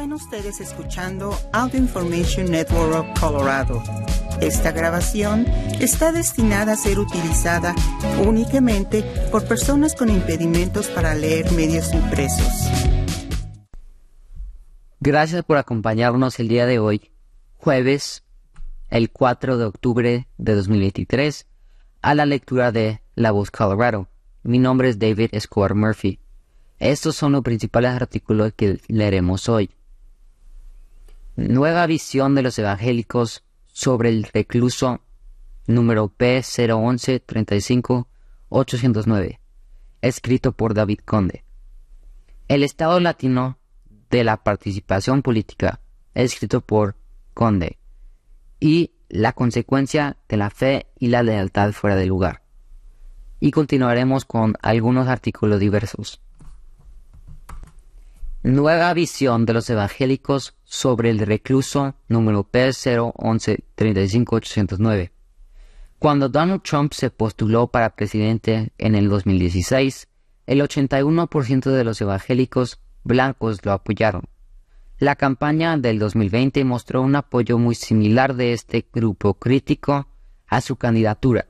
Están ustedes escuchando Audio Information Network of Colorado. Esta grabación está destinada a ser utilizada únicamente por personas con impedimentos para leer medios impresos. Gracias por acompañarnos el día de hoy, jueves, el 4 de octubre de 2023, a la lectura de La Voz Colorado. Mi nombre es David Escobar Murphy. Estos son los principales artículos que leeremos hoy. Nueva visión de los evangélicos sobre el recluso número P011 35 809, escrito por David Conde. El Estado latino de la participación política, escrito por Conde, y la consecuencia de la fe y la lealtad fuera de lugar. Y continuaremos con algunos artículos diversos. Nueva visión de los evangélicos sobre el recluso número P01135809. Cuando Donald Trump se postuló para presidente en el 2016, el 81% de los evangélicos blancos lo apoyaron. La campaña del 2020 mostró un apoyo muy similar de este grupo crítico a su candidatura.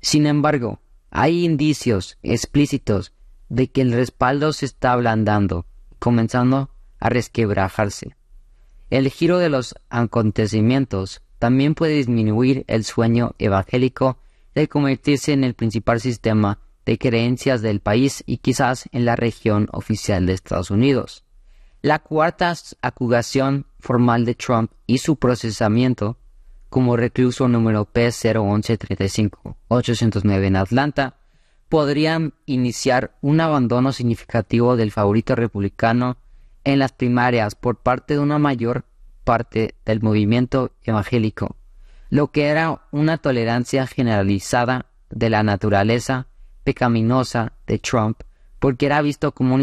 Sin embargo, hay indicios explícitos de que el respaldo se está ablandando comenzando a resquebrajarse. El giro de los acontecimientos también puede disminuir el sueño evangélico de convertirse en el principal sistema de creencias del país y quizás en la región oficial de Estados Unidos. La cuarta acusación formal de Trump y su procesamiento como recluso número P01135809 en Atlanta podrían iniciar un abandono significativo del favorito republicano en las primarias por parte de una mayor parte del movimiento evangélico, lo que era una tolerancia generalizada de la naturaleza pecaminosa de Trump porque era visto como un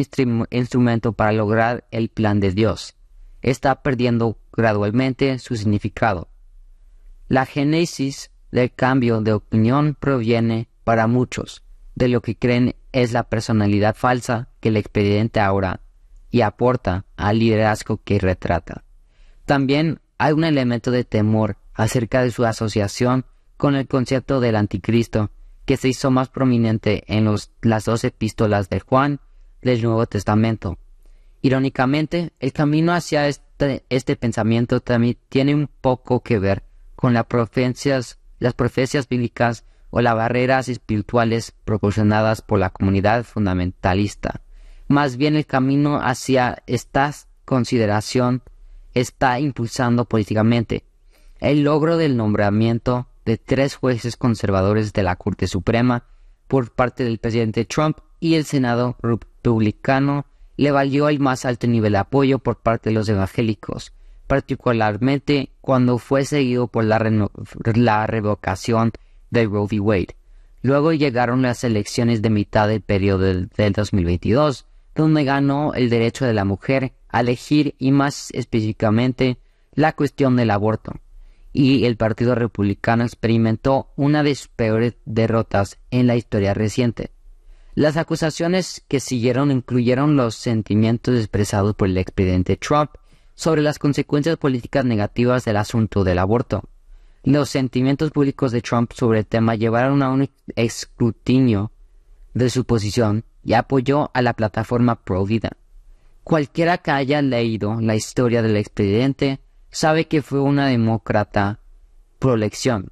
instrumento para lograr el plan de Dios. Está perdiendo gradualmente su significado. La génesis del cambio de opinión proviene para muchos de lo que creen es la personalidad falsa que el expediente ahora y aporta al liderazgo que retrata. También hay un elemento de temor acerca de su asociación con el concepto del anticristo que se hizo más prominente en las dos epístolas de Juan del Nuevo Testamento. Irónicamente, el camino hacia este, este pensamiento también tiene un poco que ver con las profecías, las profecías bíblicas o las barreras espirituales proporcionadas por la comunidad fundamentalista. Más bien el camino hacia esta consideración está impulsando políticamente el logro del nombramiento de tres jueces conservadores de la Corte Suprema por parte del presidente Trump y el Senado republicano le valió el más alto nivel de apoyo por parte de los evangélicos, particularmente cuando fue seguido por la, la revocación de Roe v. Wade. Luego llegaron las elecciones de mitad del periodo del, 2022, donde ganó el derecho de la mujer a elegir y más específicamente la cuestión del aborto. Y el Partido Republicano experimentó una de sus peores derrotas en la historia reciente. Las acusaciones que siguieron incluyeron los sentimientos expresados por el expresidente Trump sobre las consecuencias políticas negativas del asunto del aborto, los sentimientos públicos de Trump sobre el tema llevaron a un escrutinio de su posición y apoyó a la plataforma Pro Vida. Cualquiera que haya leído la historia del expresidente sabe que fue una demócrata pro elección.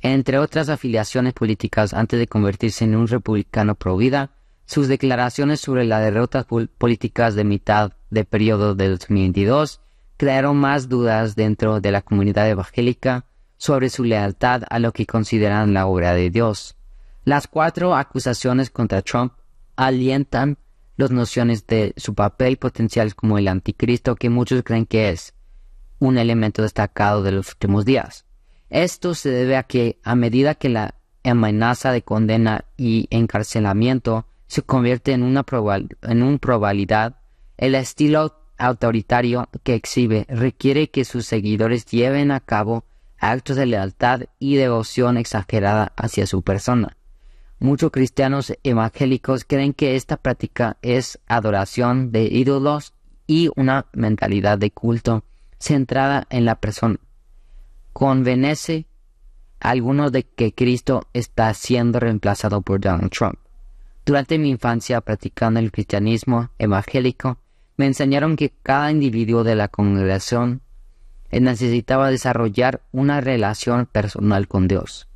Entre otras afiliaciones políticas antes de convertirse en un republicano pro vida, sus declaraciones sobre las derrotas políticas de mitad de periodo de 2022 crearon más dudas dentro de la comunidad evangélica sobre su lealtad a lo que consideran la obra de Dios. Las cuatro acusaciones contra Trump alientan las nociones de su papel potencial como el anticristo que muchos creen que es un elemento destacado de los últimos días. Esto se debe a que a medida que la amenaza de condena y encarcelamiento se convierte en una, en una probabilidad, el estilo autoritario que exhibe requiere que sus seguidores lleven a cabo actos de lealtad y devoción exagerada hacia su persona. Muchos cristianos evangélicos creen que esta práctica es adoración de ídolos y una mentalidad de culto centrada en la persona. Convence a algunos de que Cristo está siendo reemplazado por Donald Trump. Durante mi infancia practicando el cristianismo evangélico, me enseñaron que cada individuo de la congregación necesitaba desarrollar una relación personal con Dios.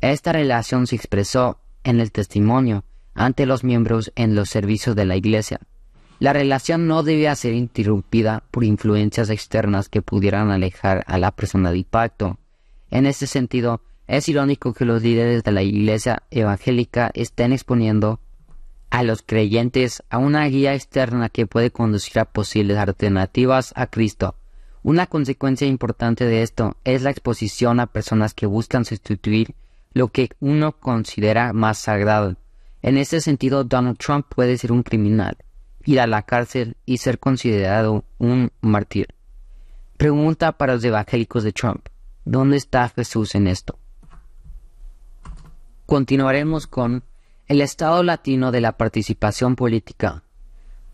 Esta relación se expresó en el testimonio ante los miembros en los servicios de la iglesia. La relación no debía ser interrumpida por influencias externas que pudieran alejar a la persona de impacto. En este sentido, es irónico que los líderes de la iglesia evangélica estén exponiendo a los creyentes a una guía externa que puede conducir a posibles alternativas a Cristo. Una consecuencia importante de esto es la exposición a personas que buscan sustituir lo que uno considera más sagrado. En este sentido, Donald Trump puede ser un criminal, ir a la cárcel y ser considerado un mártir. Pregunta para los evangélicos de Trump. ¿Dónde está Jesús en esto? Continuaremos con el estado latino de la participación política.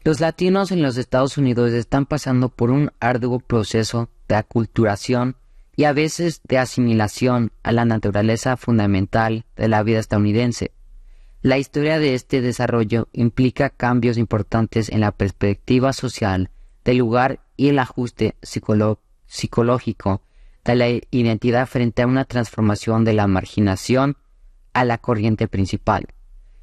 Los latinos en los Estados Unidos están pasando por un arduo proceso de aculturación y a veces de asimilación a la naturaleza fundamental de la vida estadounidense. La historia de este desarrollo implica cambios importantes en la perspectiva social del lugar y el ajuste psicológico de la identidad frente a una transformación de la marginación a la corriente principal.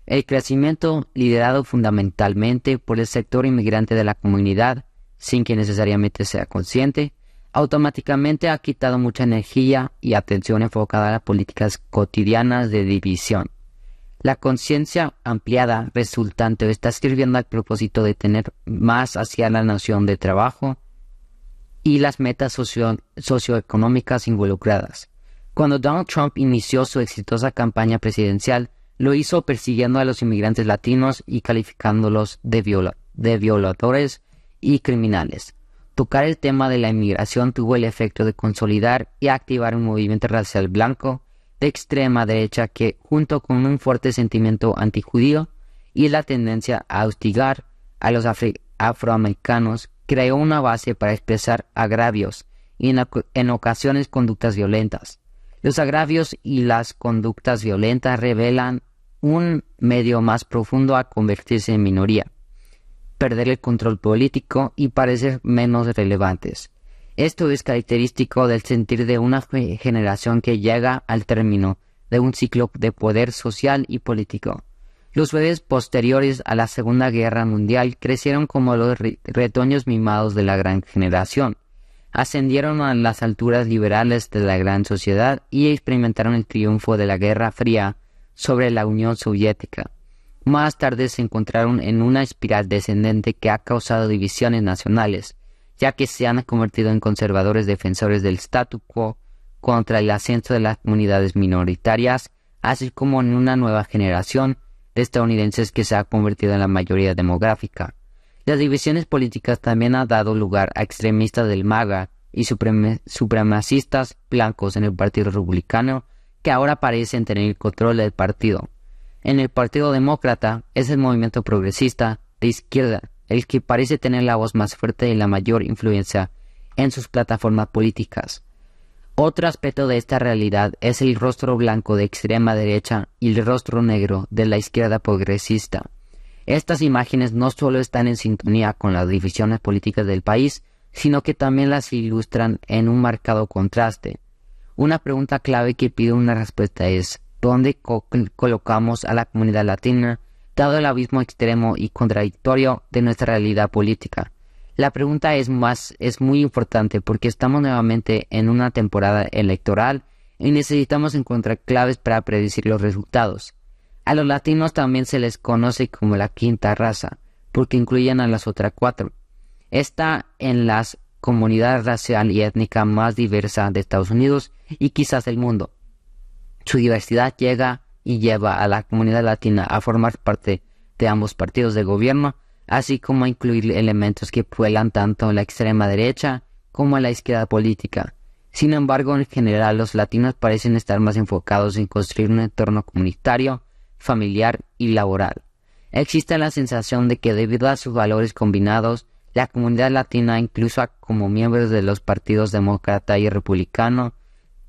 El crecimiento, liderado fundamentalmente por el sector inmigrante de la comunidad, sin que necesariamente sea consciente, automáticamente ha quitado mucha energía y atención enfocada a las políticas cotidianas de división. La conciencia ampliada resultante está sirviendo al propósito de tener más hacia la nación de trabajo y las metas socioeconómicas involucradas. Cuando Donald Trump inició su exitosa campaña presidencial, lo hizo persiguiendo a los inmigrantes latinos y calificándolos de, de violadores y criminales. Tocar el tema de la inmigración tuvo el efecto de consolidar y activar un movimiento racial blanco de extrema derecha que, junto con un fuerte sentimiento antijudío y la tendencia a hostigar a los afroamericanos, creó una base para expresar agravios y en, ocasiones conductas violentas. Los agravios y las conductas violentas revelan un medio más profundo a convertirse en minoría perder el control político y parecer menos relevantes. Esto es característico del sentir de una generación que llega al término de un ciclo de poder social y político. Los bebés posteriores a la Segunda Guerra Mundial crecieron como los retoños mimados de la gran generación, ascendieron a las alturas liberales de la gran sociedad y experimentaron el triunfo de la Guerra Fría sobre la Unión Soviética. Más tarde se encontraron en una espiral descendente que ha causado divisiones nacionales, ya que se han convertido en conservadores defensores del statu quo contra el ascenso de las comunidades minoritarias, así como en una nueva generación de estadounidenses que se ha convertido en la mayoría demográfica. Las divisiones políticas también han dado lugar a extremistas del MAGA y supremacistas blancos en el Partido Republicano que ahora parecen tener el control del partido. En el Partido Demócrata es el movimiento progresista de izquierda el que parece tener la voz más fuerte y la mayor influencia en sus plataformas políticas. Otro aspecto de esta realidad es el rostro blanco de extrema derecha y el rostro negro de la izquierda progresista. Estas imágenes no solo están en sintonía con las divisiones políticas del país, sino que también las ilustran en un marcado contraste. Una pregunta clave que pide una respuesta es ¿dónde colocamos a la comunidad latina, dado el abismo extremo y contradictorio de nuestra realidad política? La pregunta es más es muy importante porque estamos nuevamente en una temporada electoral y necesitamos encontrar claves para predecir los resultados. A los latinos también se les conoce como la quinta raza, porque incluyen a las otras cuatro. Está en las comunidad racial y étnica más diversa de Estados Unidos y quizás del mundo. Su diversidad llega y lleva a la comunidad latina a formar parte de ambos partidos de gobierno, así como a incluir elementos que puelan tanto en la extrema derecha como en la izquierda política. Sin embargo, en general los latinos parecen estar más enfocados en construir un entorno comunitario, familiar y laboral. Existe la sensación de que debido a sus valores combinados, La comunidad latina, incluso como miembros de los partidos demócrata y republicano,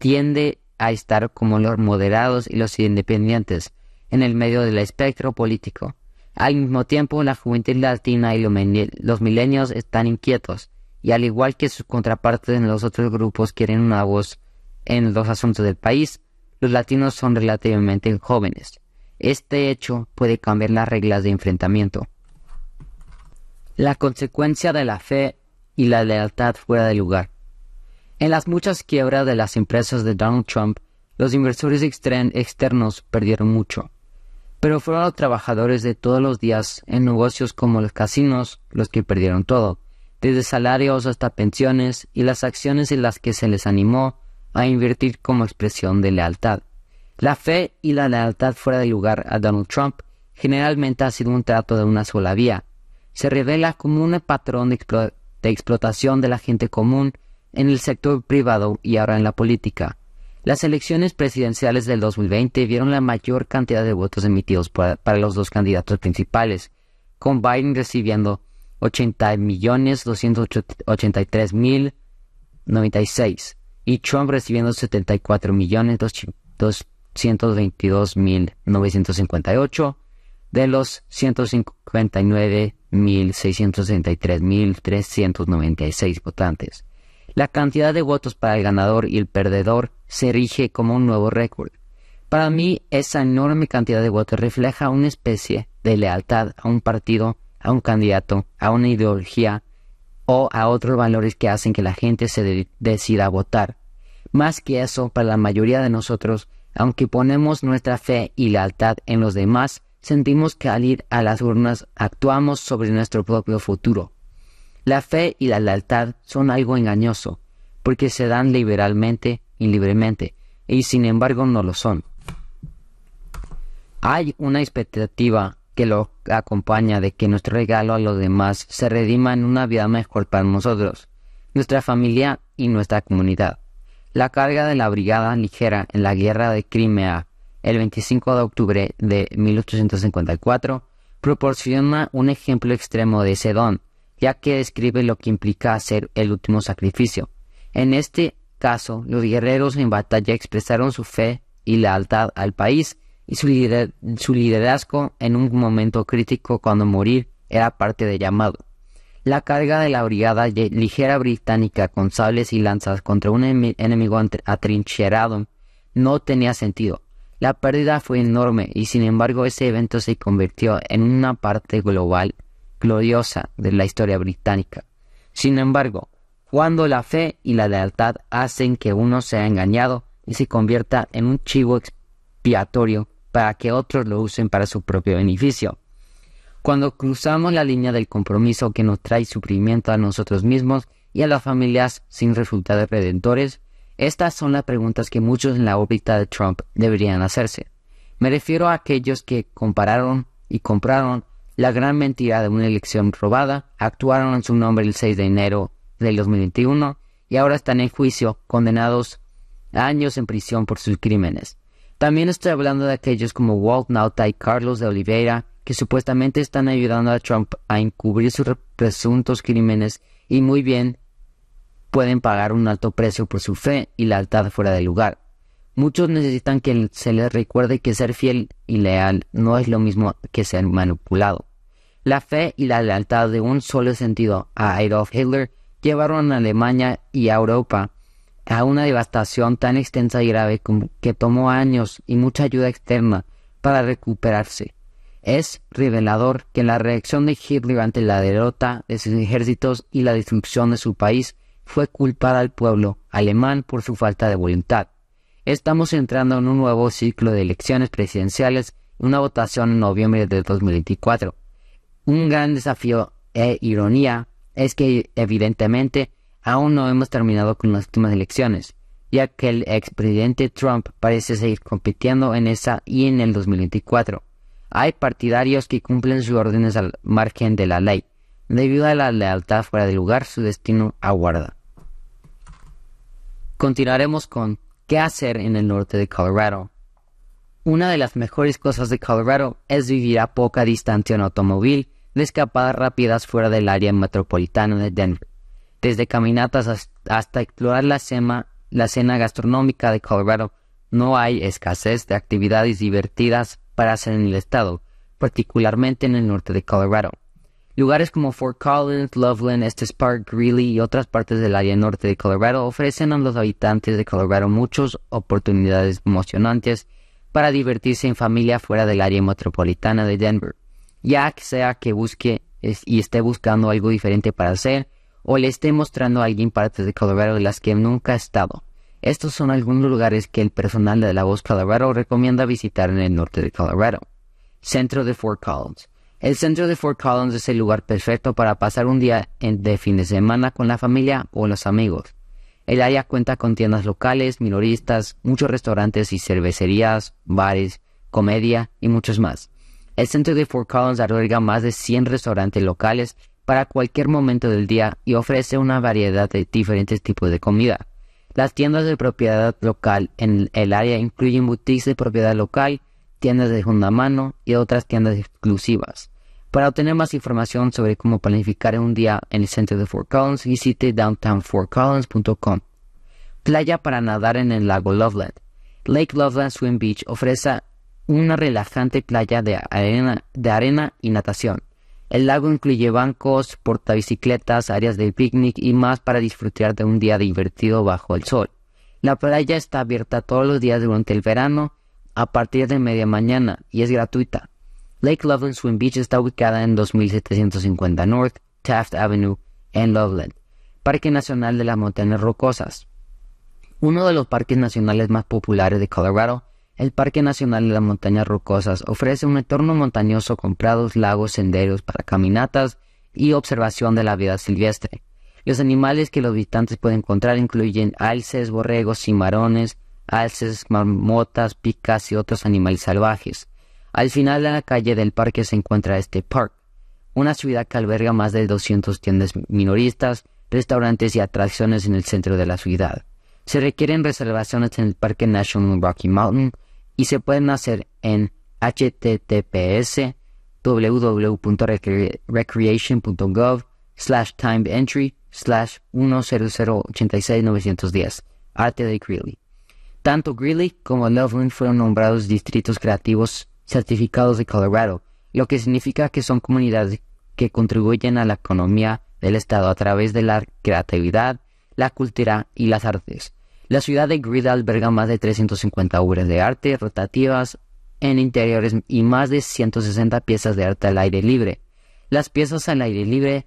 tiende a estar como los moderados y los independientes en el medio del espectro político. Al mismo tiempo, la juventud latina y los milenios están inquietos, y al igual que sus contrapartes en los otros grupos quieren una voz en los asuntos del país, los latinos son relativamente jóvenes. Este hecho puede cambiar las reglas de enfrentamiento. La consecuencia de la fe y la lealtad fuera de lugar. En las muchas quiebras de las empresas de Donald Trump, los inversores externos perdieron mucho. Pero fueron los trabajadores de todos los días en negocios como los casinos los que perdieron todo, desde salarios hasta pensiones y las acciones en las que se les animó a invertir como expresión de lealtad. La fe y la lealtad fuera de lugar a Donald Trump generalmente ha sido un trato de una sola vía. Se revela como un patrón de, explotación de la gente común en el sector privado y ahora en la política. Las elecciones presidenciales del 2020 vieron la mayor cantidad de votos emitidos para, los dos candidatos principales, con Biden recibiendo 80.283.096 y Trump recibiendo 74.222.958 de los 159.663.396 votantes. La cantidad de votos para el ganador y el perdedor se erige como un nuevo récord. Para mí, esa enorme cantidad de votos refleja una especie de lealtad a un partido, a un candidato, a una ideología o a otros valores que hacen que la gente se decida a votar. Más que eso, para la mayoría de nosotros, aunque ponemos nuestra fe y lealtad en los demás, sentimos que al ir a las urnas actuamos sobre nuestro propio futuro. La fe y la lealtad son algo engañoso, porque se dan liberalmente y libremente, y sin embargo no lo son. Hay una expectativa que lo acompaña de que nuestro regalo a los demás se redima en una vida mejor para nosotros, nuestra familia y nuestra comunidad. La carga de la Brigada Ligera en la Guerra de Crimea el 25 de octubre de 1854 proporciona un ejemplo extremo de ese don, ya que describe lo que implica hacer el último sacrificio. En este caso, los guerreros en batalla expresaron su fe y lealtad al país y su, su liderazgo en un momento crítico cuando morir era parte de llamado. La carga de la brigada ligera británica con sables y lanzas contra un enemigo atrincherado no tenía sentido. La pérdida fue enorme y sin embargo ese evento se convirtió en una parte global gloriosa de la historia británica. Sin embargo, cuando la fe y la lealtad hacen que uno sea engañado y se convierta en un chivo expiatorio para que otros lo usen para su propio beneficio, cuando cruzamos la línea del compromiso que nos trae sufrimiento a nosotros mismos y a las familias sin resultados redentores, estas son las preguntas que muchos en la órbita de Trump deberían hacerse. Me refiero a aquellos que compararon y compraron la gran mentira de una elección robada, actuaron en su nombre el 6 de enero del 2021 y ahora están en juicio, condenados a años en prisión por sus crímenes. También estoy hablando de aquellos como Walt Nauta y Carlos de Oliveira, que supuestamente están ayudando a Trump a encubrir sus presuntos crímenes y muy bien pueden pagar un alto precio por su fe y lealtad fuera de lugar. Muchos necesitan que se les recuerde que ser fiel y leal no es lo mismo que ser manipulado. La fe y la lealtad de un solo sentido a Adolf Hitler llevaron a Alemania y a Europa a una devastación tan extensa y grave como que tomó años y mucha ayuda externa para recuperarse. Es revelador que la reacción de Hitler ante la derrota de sus ejércitos y la destrucción de su país fue culpar al pueblo alemán por su falta de voluntad. Estamos entrando en un nuevo ciclo de elecciones presidenciales una votación en noviembre de 2024. Un gran desafío e ironía es que evidentemente aún no hemos terminado con las últimas elecciones, ya que el expresidente Trump parece seguir compitiendo en esa y en el 2024. Hay partidarios que cumplen sus órdenes al margen de la ley. Debido a la lealtad fuera de lugar, su destino aguarda. Continuaremos con ¿Qué hacer en el norte de Colorado? Una de las mejores cosas de Colorado es vivir a poca distancia en automóvil de escapadas rápidas fuera del área metropolitana de Denver, desde caminatas hasta explorar la, la escena gastronómica de Colorado. No hay escasez de actividades divertidas para hacer en el estado, particularmente en el norte de Colorado. Lugares como Fort Collins, Loveland, Estes Park, Greeley y otras partes del área norte de Colorado ofrecen a los habitantes de Colorado muchas oportunidades emocionantes para divertirse en familia fuera del área metropolitana de Denver, ya sea que busque y esté buscando algo diferente para hacer o le esté mostrando a alguien partes de Colorado de las que nunca ha estado. Estos son algunos lugares que el personal de La Voz Colorado recomienda visitar en el norte de Colorado. Centro de Fort Collins. El centro de Fort Collins es el lugar perfecto para pasar un día de fin de semana con la familia o los amigos. El área cuenta con tiendas locales, minoristas, muchos restaurantes y cervecerías, bares, comedia y muchos más. El centro de Fort Collins alberga más de 100 restaurantes locales para cualquier momento del día y ofrece una variedad de diferentes tipos de comida. Las tiendas de propiedad local en el área incluyen boutiques de propiedad local, tiendas de segunda mano y otras tiendas exclusivas. Para obtener más información sobre cómo planificar un día en el centro de Fort Collins, visite downtownfortcollins.com. Playa para nadar en el lago Loveland. Lake Loveland Swim Beach ofrece una relajante playa de arena, de arena y natación. El lago incluye bancos, portabicicletas, áreas de picnic y más para disfrutar de un día divertido bajo el sol. La playa está abierta todos los días durante el verano a partir de media mañana y es gratuita. Lake Loveland Swim Beach está ubicada en 2750 North Taft Avenue en Loveland, Parque Nacional de las Montañas Rocosas. Uno de los parques nacionales más populares de Colorado, el Parque Nacional de las Montañas Rocosas ofrece un entorno montañoso con prados, lagos, senderos para caminatas y observación de la vida silvestre. Los animales que los visitantes pueden encontrar incluyen alces, borregos, cimarrones, alces, marmotas, picas y otros animales salvajes. Al final de la calle del parque se encuentra este park, una ciudad que alberga más de 200 tiendas minoristas, restaurantes y atracciones en el centro de la ciudad. Se requieren reservaciones en el Parque National Rocky Mountain y se pueden hacer en https www.recreation.gov slash time entry slash 10086 Arte de Greeley. Tanto Greeley como Loveland fueron nombrados distritos creativos certificados de Colorado, lo que significa que son comunidades que contribuyen a la economía del Estado a través de la creatividad, la cultura y las artes. La ciudad de Greeley alberga más de 350 obras de arte rotativas en interiores y más de 160 piezas de arte al aire libre. Las piezas al aire libre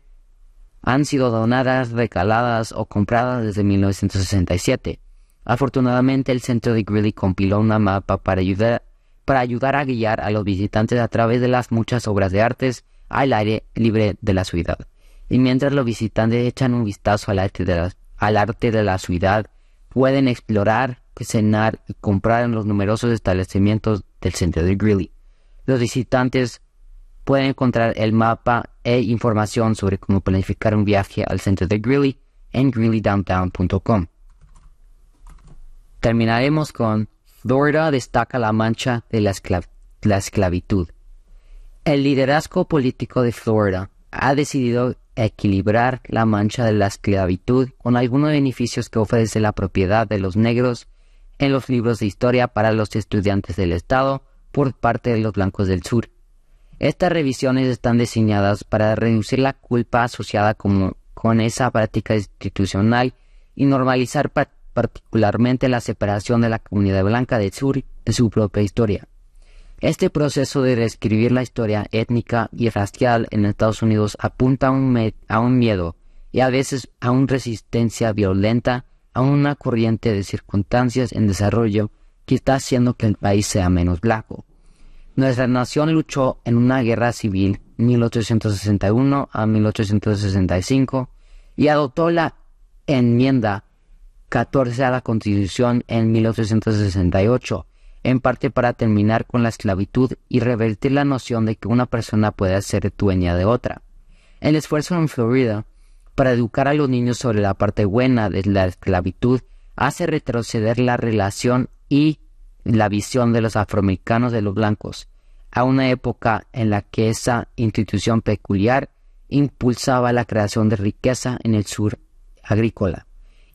han sido donadas, recaladas o compradas desde 1967. Afortunadamente, el centro de Greeley compiló una mapa para ayudar para ayudar a guiar a los visitantes a través de las muchas obras de artes al aire libre de la ciudad. Y mientras los visitantes echan un vistazo al arte de la, ciudad, pueden explorar, cenar y comprar en los numerosos establecimientos del centro de Greeley. Los visitantes pueden encontrar el mapa e información sobre cómo planificar un viaje al centro de Greeley en greeleydowntown.com. Terminaremos con Florida destaca la mancha de la, esclavitud. El liderazgo político de Florida ha decidido equilibrar la mancha de la esclavitud con algunos beneficios que ofrece la propiedad de los negros en los libros de historia para los estudiantes del Estado por parte de los blancos del sur. Estas revisiones están diseñadas para reducir la culpa asociada con, con esa práctica institucional y normalizar particularmente la separación de la comunidad blanca del sur en su propia historia. Este proceso de reescribir la historia étnica y racial en Estados Unidos apunta a un, a un miedo y a veces a una resistencia violenta a una corriente de circunstancias en desarrollo que está haciendo que el país sea menos blanco. Nuestra nación luchó en una guerra civil 1861 a 1865 y adoptó la enmienda 14 a la Constitución en 1868, en parte para terminar con la esclavitud y revertir la noción de que una persona puede ser dueña de otra. El esfuerzo en Florida para educar a los niños sobre la parte buena de la esclavitud hace retroceder la relación y la visión de los afroamericanos de los blancos. a una época en la que esa institución peculiar impulsaba la creación de riqueza en el sur agrícola.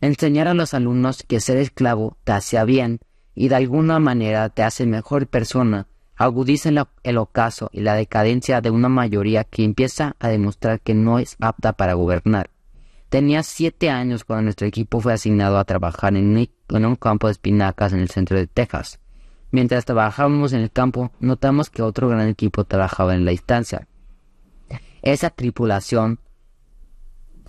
Enseñar a los alumnos que ser esclavo te hacía bien y de alguna manera te hace mejor persona, agudiza el ocaso y la decadencia de una mayoría que empieza a demostrar que no es apta para gobernar. Tenía siete años cuando nuestro equipo fue asignado a trabajar en un campo de espinacas en el centro de Texas. Mientras trabajábamos en el campo, notamos que otro gran equipo trabajaba en la distancia. Esa tripulación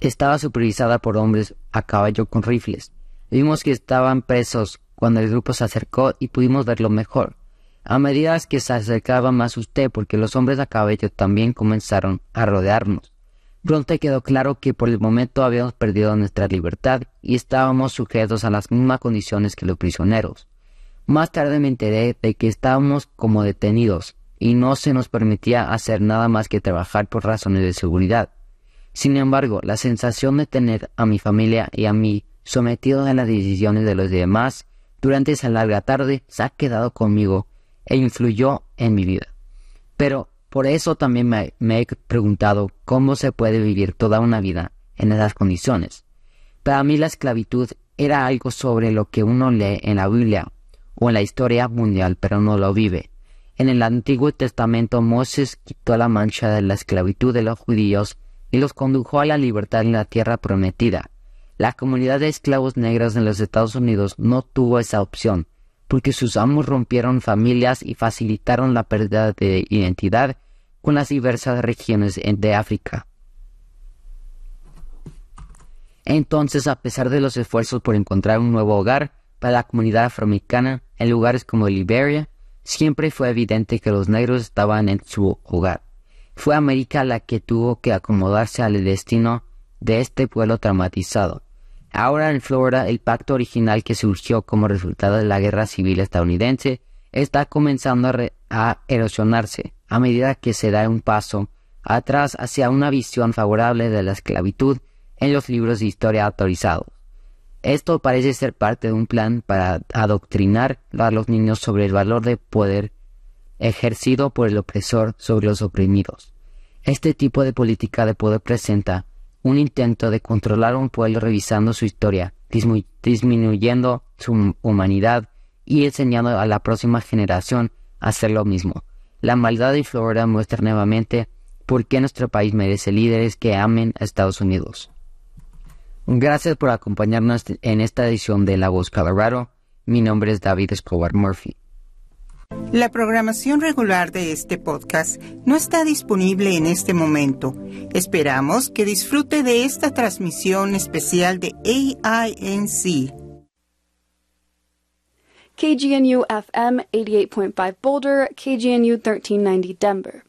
estaba supervisada por hombres a caballo con rifles. Vimos que estaban presos cuando el grupo se acercó y pudimos verlo mejor. A medida que se acercaba más usted porque los hombres a caballo también comenzaron a rodearnos. Pronto quedó claro que por el momento habíamos perdido nuestra libertad y estábamos sujetos a las mismas condiciones que los prisioneros. Más tarde me enteré de que estábamos como detenidos y no se nos permitía hacer nada más que trabajar por razones de seguridad. Sin embargo, la sensación de tener a mi familia y a mí sometidos a las decisiones de los demás durante esa larga tarde se ha quedado conmigo e influyó en mi vida. Pero por eso también me, he preguntado cómo se puede vivir toda una vida en esas condiciones. Para mí la esclavitud era algo sobre lo que uno lee en la Biblia o en la historia mundial, pero no lo vive. En el Antiguo Testamento Moses quitó la mancha de la esclavitud de los judíos y los condujo a la libertad en la tierra prometida. La comunidad de esclavos negros en los Estados Unidos no tuvo esa opción, porque sus amos rompieron familias y facilitaron la pérdida de identidad con las diversas regiones de África. Entonces, a pesar de los esfuerzos por encontrar un nuevo hogar para la comunidad afroamericana en lugares como Liberia, siempre fue evidente que los negros estaban en su hogar. Fue América la que tuvo que acomodarse al destino de este pueblo traumatizado. Ahora en Florida, el pacto original que surgió como resultado de la guerra civil estadounidense está comenzando a, erosionarse a medida que se da un paso atrás hacia una visión favorable de la esclavitud en los libros de historia autorizados. Esto parece ser parte de un plan para adoctrinar a los niños sobre el valor de poder ejercido por el opresor sobre los oprimidos. Este tipo de política de poder presenta un intento de controlar a un pueblo revisando su historia, disminuyendo su humanidad y enseñando a la próxima generación a hacer lo mismo. La maldad de Florida muestra nuevamente por qué nuestro país merece líderes que amen a Estados Unidos. Gracias por acompañarnos en esta edición de La Voz Colorado. Mi nombre es David Escobar Murphy. La programación regular de este podcast no está disponible en este momento. Esperamos que disfrute de esta transmisión especial de AINC. KGNU FM 88.5 Boulder, KGNU 1390 Denver.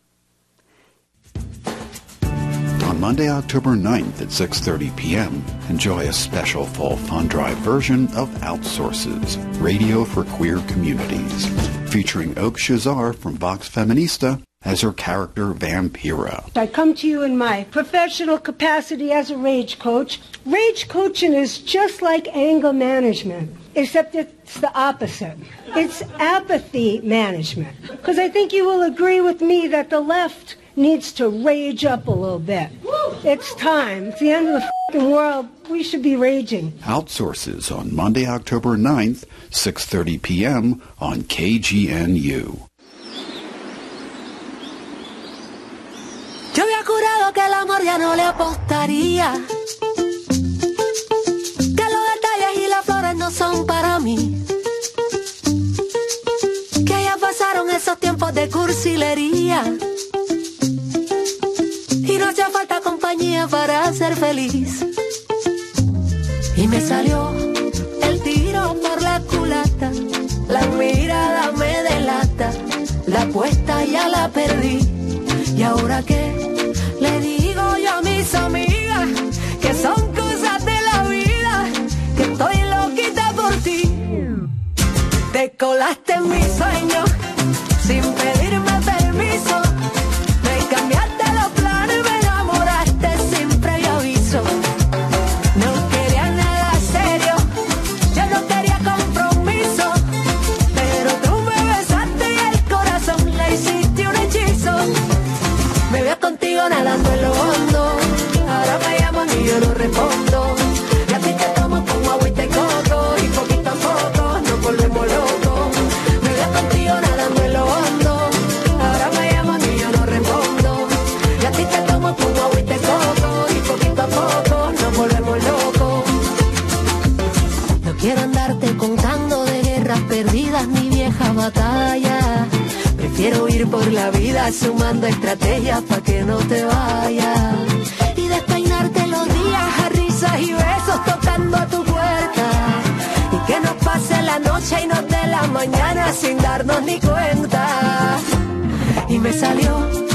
Monday, October 9th at 6:30 p.m., enjoy a special fall fun drive version of Outsources, Radio for Queer Communities, featuring Oak Shazar from Vox Feminista as her character Vampira. I come to you in my professional capacity as a rage coach. Rage coaching is just like anger management, except it's the opposite. It's apathy management. Because I think you will agree with me that the left needs to rage up a little bit. It's time. It's the end of the world. We should be raging. Outsources on Monday, October 9th, 6.30 p.m. on KGNU. Yo había jurado que el amor ya no le apostaría. Que los detalles y las flores no son para mí. Que ya pasaron esos tiempos de cursilería no hacía falta compañía para ser feliz. Y me salió el tiro por la culata, la mirada me delata, la apuesta ya la perdí. ¿Y ahora qué? Le digo yo a mis amigas que son cosas de la vida, que estoy loquita por ti. Te colaste en mis sueños mañana sin darnos ni cuenta. Y me salió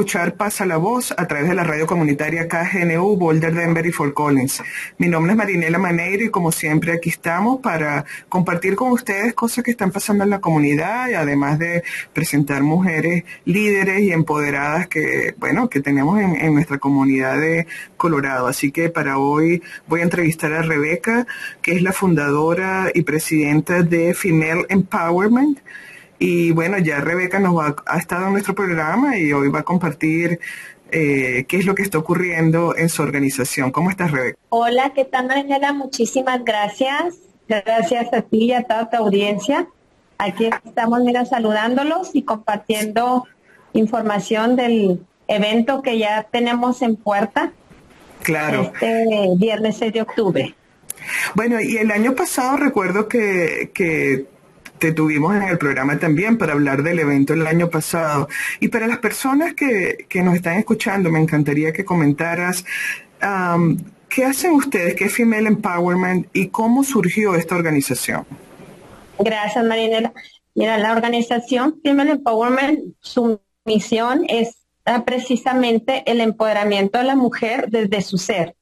escuchar Pasa la Voz a través de la radio comunitaria KGNU Boulder, Denver y Fort Collins. Mi nombre es Marinela Maneiro y como siempre aquí estamos para compartir con ustedes cosas que están pasando en la comunidad y además de presentar mujeres líderes y empoderadas que, bueno, que tenemos en, en nuestra comunidad de Colorado. Así que para hoy voy a entrevistar a Rebeca, que es la fundadora y presidenta de Female Empowerment. Y bueno, ya Rebeca nos va, ha estado en nuestro programa y hoy va a compartir eh, qué es lo que está ocurriendo en su organización. ¿Cómo estás, Rebeca? Hola, ¿qué tal, Mariela? Muchísimas gracias. Gracias a ti y a toda tu audiencia. Aquí estamos, mira, saludándolos y compartiendo información del evento que ya tenemos en puerta. Claro. Este viernes 6 de octubre. Bueno, y el año pasado recuerdo que, que te tuvimos en el programa también para hablar del evento el año pasado. Y para las personas que, que nos están escuchando, me encantaría que comentaras um, qué hacen ustedes, qué es Female Empowerment y cómo surgió esta organización. Gracias, Marinela. Mira, la organización Female Empowerment, su misión es ah, precisamente el empoderamiento de la mujer desde su ser.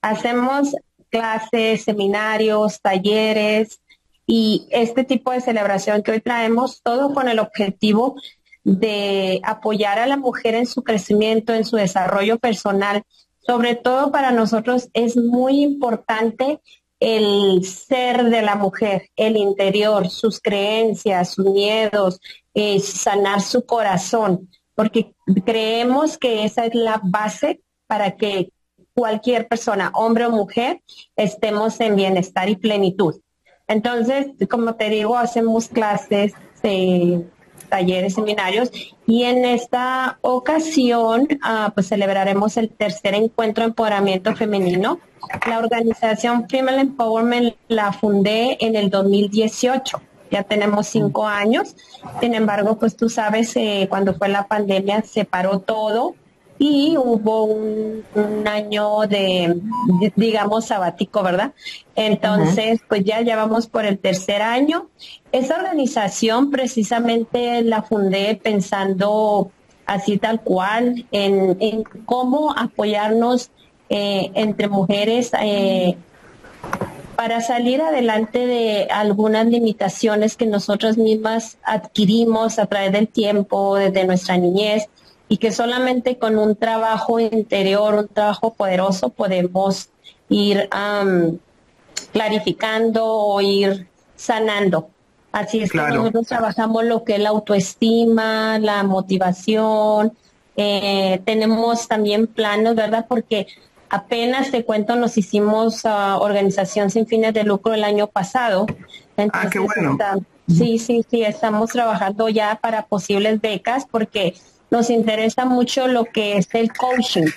Hacemos clases, seminarios, talleres, y este tipo de celebración que hoy traemos, todo con el objetivo de apoyar a la mujer en su crecimiento, en su desarrollo personal. Sobre todo para nosotros es muy importante el ser de la mujer, el interior, sus creencias, sus miedos, eh, sanar su corazón, porque creemos que esa es la base para que cualquier persona, hombre o mujer, estemos en bienestar y plenitud. Entonces, como te digo, hacemos clases, eh, talleres, seminarios y en esta ocasión ah, pues celebraremos el tercer encuentro de empoderamiento femenino. La organización Female Empowerment la fundé en el 2018. Ya tenemos cinco años. Sin embargo, pues tú sabes, eh, cuando fue la pandemia se paró todo y hubo un, un año de, digamos, sabático, ¿verdad? Entonces, pues ya, ya vamos por el tercer año. Esa organización precisamente la fundé pensando así tal cual en, en cómo apoyarnos eh, entre mujeres eh, para salir adelante de algunas limitaciones que nosotras mismas adquirimos a través del tiempo, desde nuestra niñez y que solamente con un trabajo interior, un trabajo poderoso, podemos ir clarificando o ir sanando. Así es que nosotros trabajamos lo que es la autoestima, la motivación, eh, tenemos también planos, ¿verdad? Porque apenas te cuento, nos hicimos uh, organización sin fines de lucro el año pasado. ah, qué bueno. sí, sí, sí, estamos trabajando ya para posibles becas porque nos interesa mucho lo que es el coaching.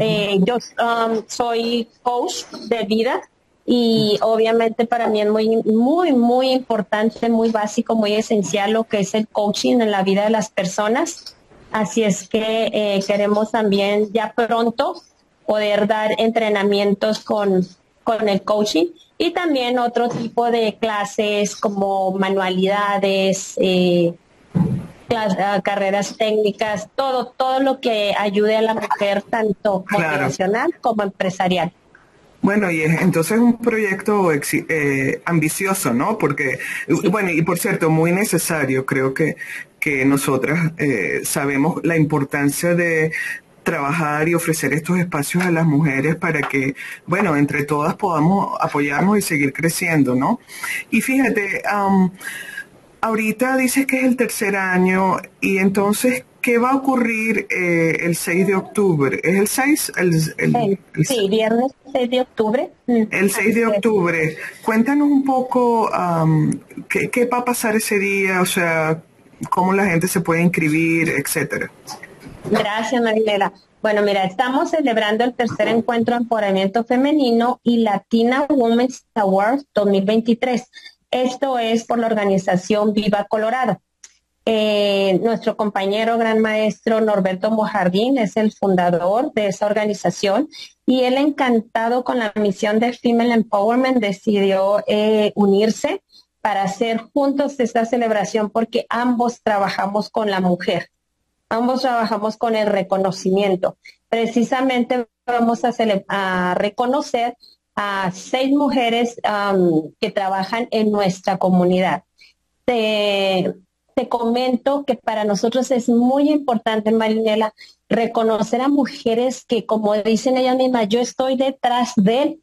Eh, yo um, soy coach de vida y obviamente para mí es muy, muy, muy importante, muy básico, muy esencial lo que es el coaching en la vida de las personas. Así es que eh, queremos también ya pronto poder dar entrenamientos con, con el coaching y también otro tipo de clases como manualidades, eh, carreras técnicas, todo, todo lo que ayude a la mujer tanto profesional como empresarial. Bueno, y es entonces un proyecto eh, ambicioso, ¿no? Porque, bueno, y por cierto, muy necesario, creo que, que nosotras eh, sabemos la importancia de trabajar y ofrecer estos espacios a las mujeres para que, bueno, entre todas podamos apoyarnos y seguir creciendo, ¿no? Y fíjate, ahorita dices que es el tercer año y entonces, ¿qué va a ocurrir eh, el 6 de octubre? ¿Es el 6? El, sí, viernes 6 de octubre. El 6 de octubre. Cuéntanos un poco ¿qué, va a pasar ese día, o sea, cómo la gente se puede inscribir, etcétera. Gracias, Marilera. Bueno, mira, estamos celebrando el tercer encuentro de empoderamiento femenino y Latina Women's Awards 2023. Esto es por la organización Viva Colorado. Eh, nuestro compañero gran maestro Norberto Mojardín es el fundador de esa organización y él encantado con la misión de Female Empowerment decidió eh, unirse para hacer juntos esta celebración porque ambos trabajamos con la mujer, ambos trabajamos con el reconocimiento. Precisamente vamos a, reconocer a seis mujeres que trabajan en nuestra comunidad te comento que para nosotros es muy importante, Marinela, reconocer a mujeres que, como dicen ellas mismas, yo estoy detrás de él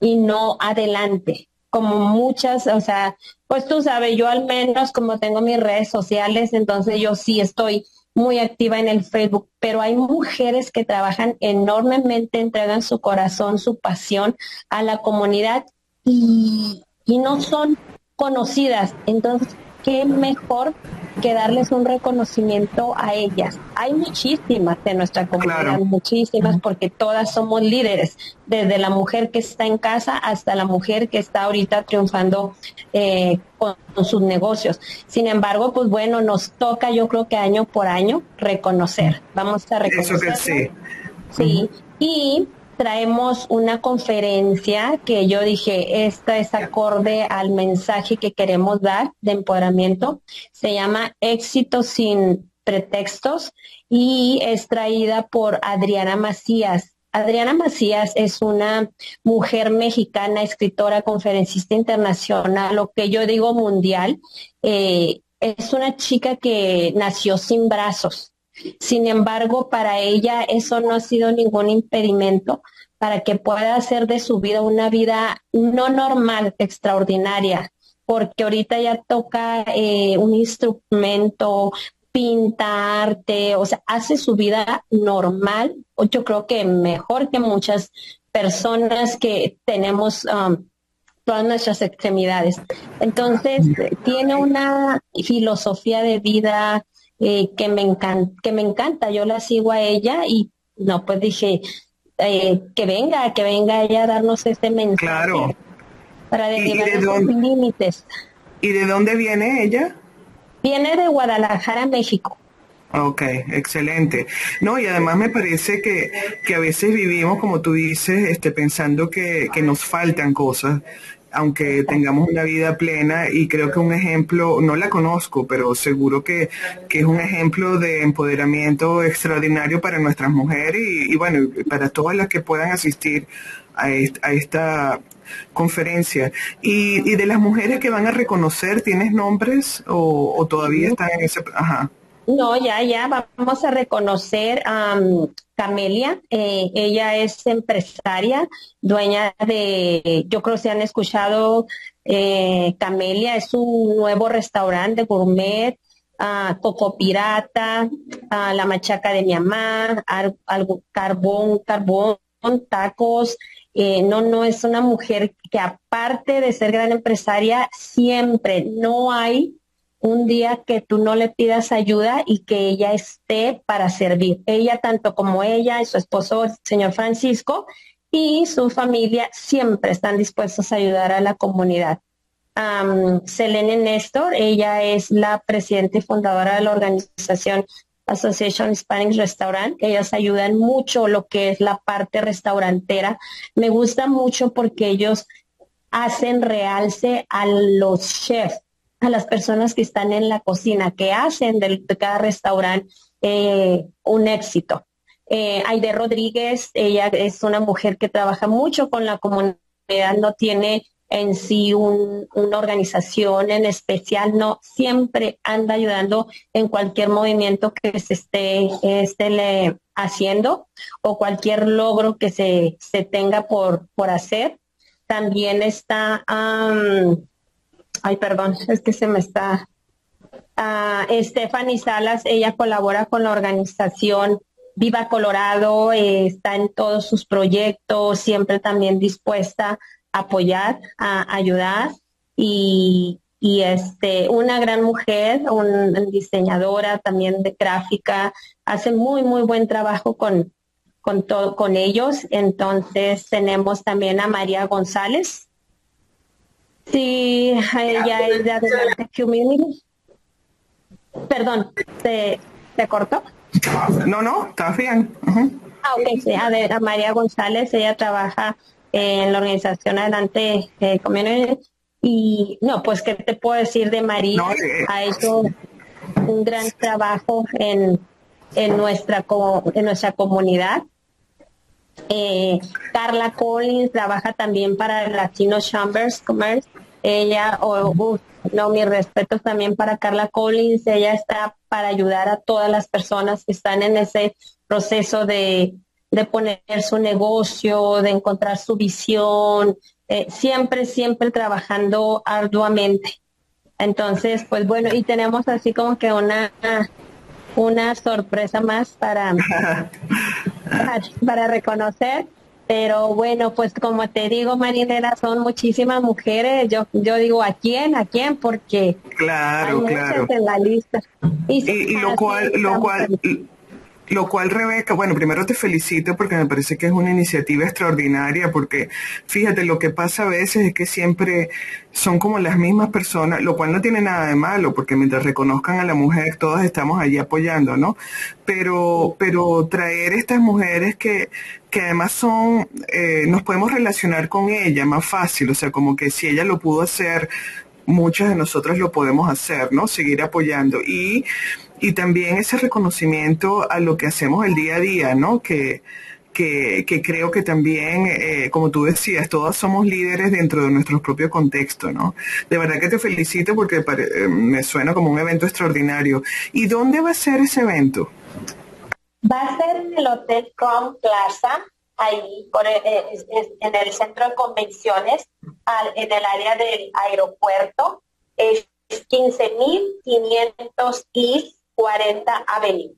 y no adelante. Como muchas, o sea, pues tú sabes, yo al menos como tengo mis redes sociales, entonces yo sí estoy muy activa en el Facebook, pero hay mujeres que trabajan enormemente, entregan su corazón, su pasión a la comunidad y, y no son conocidas. Entonces, qué mejor que darles un reconocimiento a ellas. Hay muchísimas de nuestra comunidad, muchísimas, porque todas somos líderes, desde la mujer que está en casa hasta la mujer que está ahorita triunfando eh, con, sus negocios. Sin embargo, pues bueno, nos toca, yo creo que año por año, reconocer. Vamos a reconocer. Eso que sí. Sí. Y traemos una conferencia que yo dije, esta es acorde al mensaje que queremos dar de empoderamiento. Se llama Éxito sin pretextos y es traída por Adriana Macías. Adriana Macías es una mujer mexicana, escritora, conferencista internacional, lo que yo digo mundial. Eh, es una chica que nació sin brazos sin embargo, para ella eso no ha sido ningún impedimento para que pueda hacer de su vida una vida no normal, extraordinaria, porque ahorita ya toca eh, un instrumento, pintarte, o sea, hace su vida normal, yo creo que mejor que muchas personas que tenemos um, todas nuestras extremidades. Entonces, tiene una filosofía de vida eh, que, me encanta, que me encanta. Yo la sigo a ella y no, pues dije, eh, que venga, que venga ella a darnos este mensaje. Claro. Para derribar los límites. ¿Y de dónde viene ella? Viene de Guadalajara, México. Ok, excelente. No, y además me parece que, que a veces vivimos, como tú dices, este, pensando que, que nos faltan cosas aunque tengamos una vida plena y creo que un ejemplo, no la conozco, pero seguro que, es un ejemplo de empoderamiento extraordinario para nuestras mujeres y, bueno, para todas las que puedan asistir a esta, conferencia. Y, y, de las mujeres que van a reconocer, ¿tienes nombres o, todavía están en ese... Ajá. No, ya, ya, vamos a reconocer a Camelia. Eh, ella es empresaria, dueña de, yo creo que se han escuchado, eh, Camelia es un nuevo restaurante gourmet, uh, Coco Pirata, La Machaca de mi mamá, algo, carbón, carbón, tacos. Eh, no, no, es una mujer que aparte de ser gran empresaria, siempre no hay un día que tú no le pidas ayuda y que ella esté para servir. Ella, tanto como ella y su esposo, el señor Francisco, y su familia siempre están dispuestos a ayudar a la comunidad. Selene Néstor, ella es la presidenta y fundadora de la organización Association Spanish Restaurant. Ellas ayudan mucho lo que es la parte restaurantera. Me gusta mucho porque ellos hacen realce a los chefs a las personas que están en la cocina, que hacen de, cada restaurante eh, un éxito. Eh, Aide Rodríguez, ella es una mujer que trabaja mucho con la comunidad, no tiene en sí una organización en especial, no, siempre anda ayudando en cualquier movimiento que se esté, esté haciendo o cualquier logro que se, se tenga por, por hacer. También está ay, perdón, es que se me está. Uh, Stephanie Salas, ella colabora con la organización Viva Colorado, eh, está en todos sus proyectos, siempre también dispuesta a apoyar, a ayudar y, y este, una gran mujer, una diseñadora también de gráfica, hace muy, muy buen trabajo con, con, con ellos. Entonces tenemos también a María González, Sí, ella es de Adelante Community. Perdón, ¿se, cortó? No, no, está bien. Ah, ok, sí, a, María González, ella trabaja en la organización Adelante eh, Community. Y no, pues, ¿qué te puedo decir de María? Eh, ha hecho un gran trabajo en, en, nuestra, en nuestra comunidad. Eh, Carla Collins trabaja también para Latino Chambers Commerce. Ella, o no, mis respetos también para Carla Collins. Ella está para ayudar a todas las personas que están en ese proceso de, de poner su negocio, de encontrar su visión, eh, siempre, siempre trabajando arduamente. Entonces, pues bueno, y tenemos así como que una una sorpresa más para, para, reconocer. Pero bueno, pues como te digo, Marinera, son muchísimas mujeres. Yo yo digo, ¿a quién? ¿A quién? Porque claro, hay claro. en la lista. Y, y lo cual, lo cual, lo cual, Rebeca, bueno, primero te felicito porque me parece que es una iniciativa extraordinaria, porque fíjate, lo que pasa a veces es que siempre son como las mismas personas, lo cual no tiene nada de malo, porque mientras reconozcan a la mujer, todas estamos allí apoyando, ¿no? Pero, pero traer estas mujeres que, que además son, eh, nos podemos relacionar con ella más fácil, o sea, como que si ella lo pudo hacer, muchas de nosotros lo podemos hacer, ¿no? Seguir apoyando. Y y también ese reconocimiento a lo que hacemos el día a día, ¿no? Que, que, creo que también, eh, como tú decías, todas somos líderes dentro de nuestro propio contexto, ¿no? De verdad que te felicito porque eh, me suena como un evento extraordinario. ¿Y dónde va a ser ese evento? Va a ser en el Hotel Crown Plaza, ahí eh, en el centro de convenciones, en el área del aeropuerto. Es 15.500 y 40 Avenue.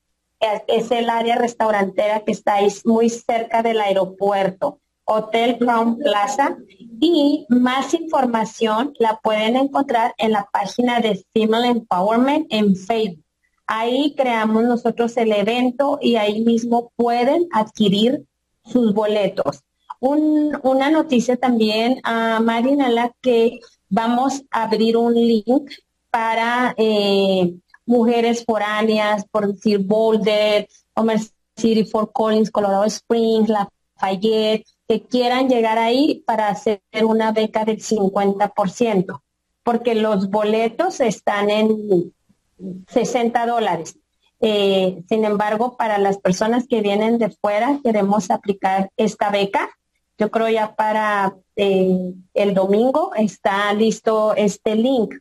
Es, el área restaurantera que está muy cerca del aeropuerto. Hotel Crown Plaza. Y más información la pueden encontrar en la página de Female Empowerment en Facebook. Ahí creamos nosotros el evento y ahí mismo pueden adquirir sus boletos. una noticia también a Marinela que vamos a abrir un link para eh, mujeres foráneas, por decir Boulder, Homer City, Fort Collins, Colorado Springs, Lafayette, que quieran llegar ahí para hacer una beca del 50%, porque los boletos están en 60 dólares. Eh, sin embargo, para las personas que vienen de fuera, queremos aplicar esta beca. Yo creo ya para eh, el domingo está listo este link.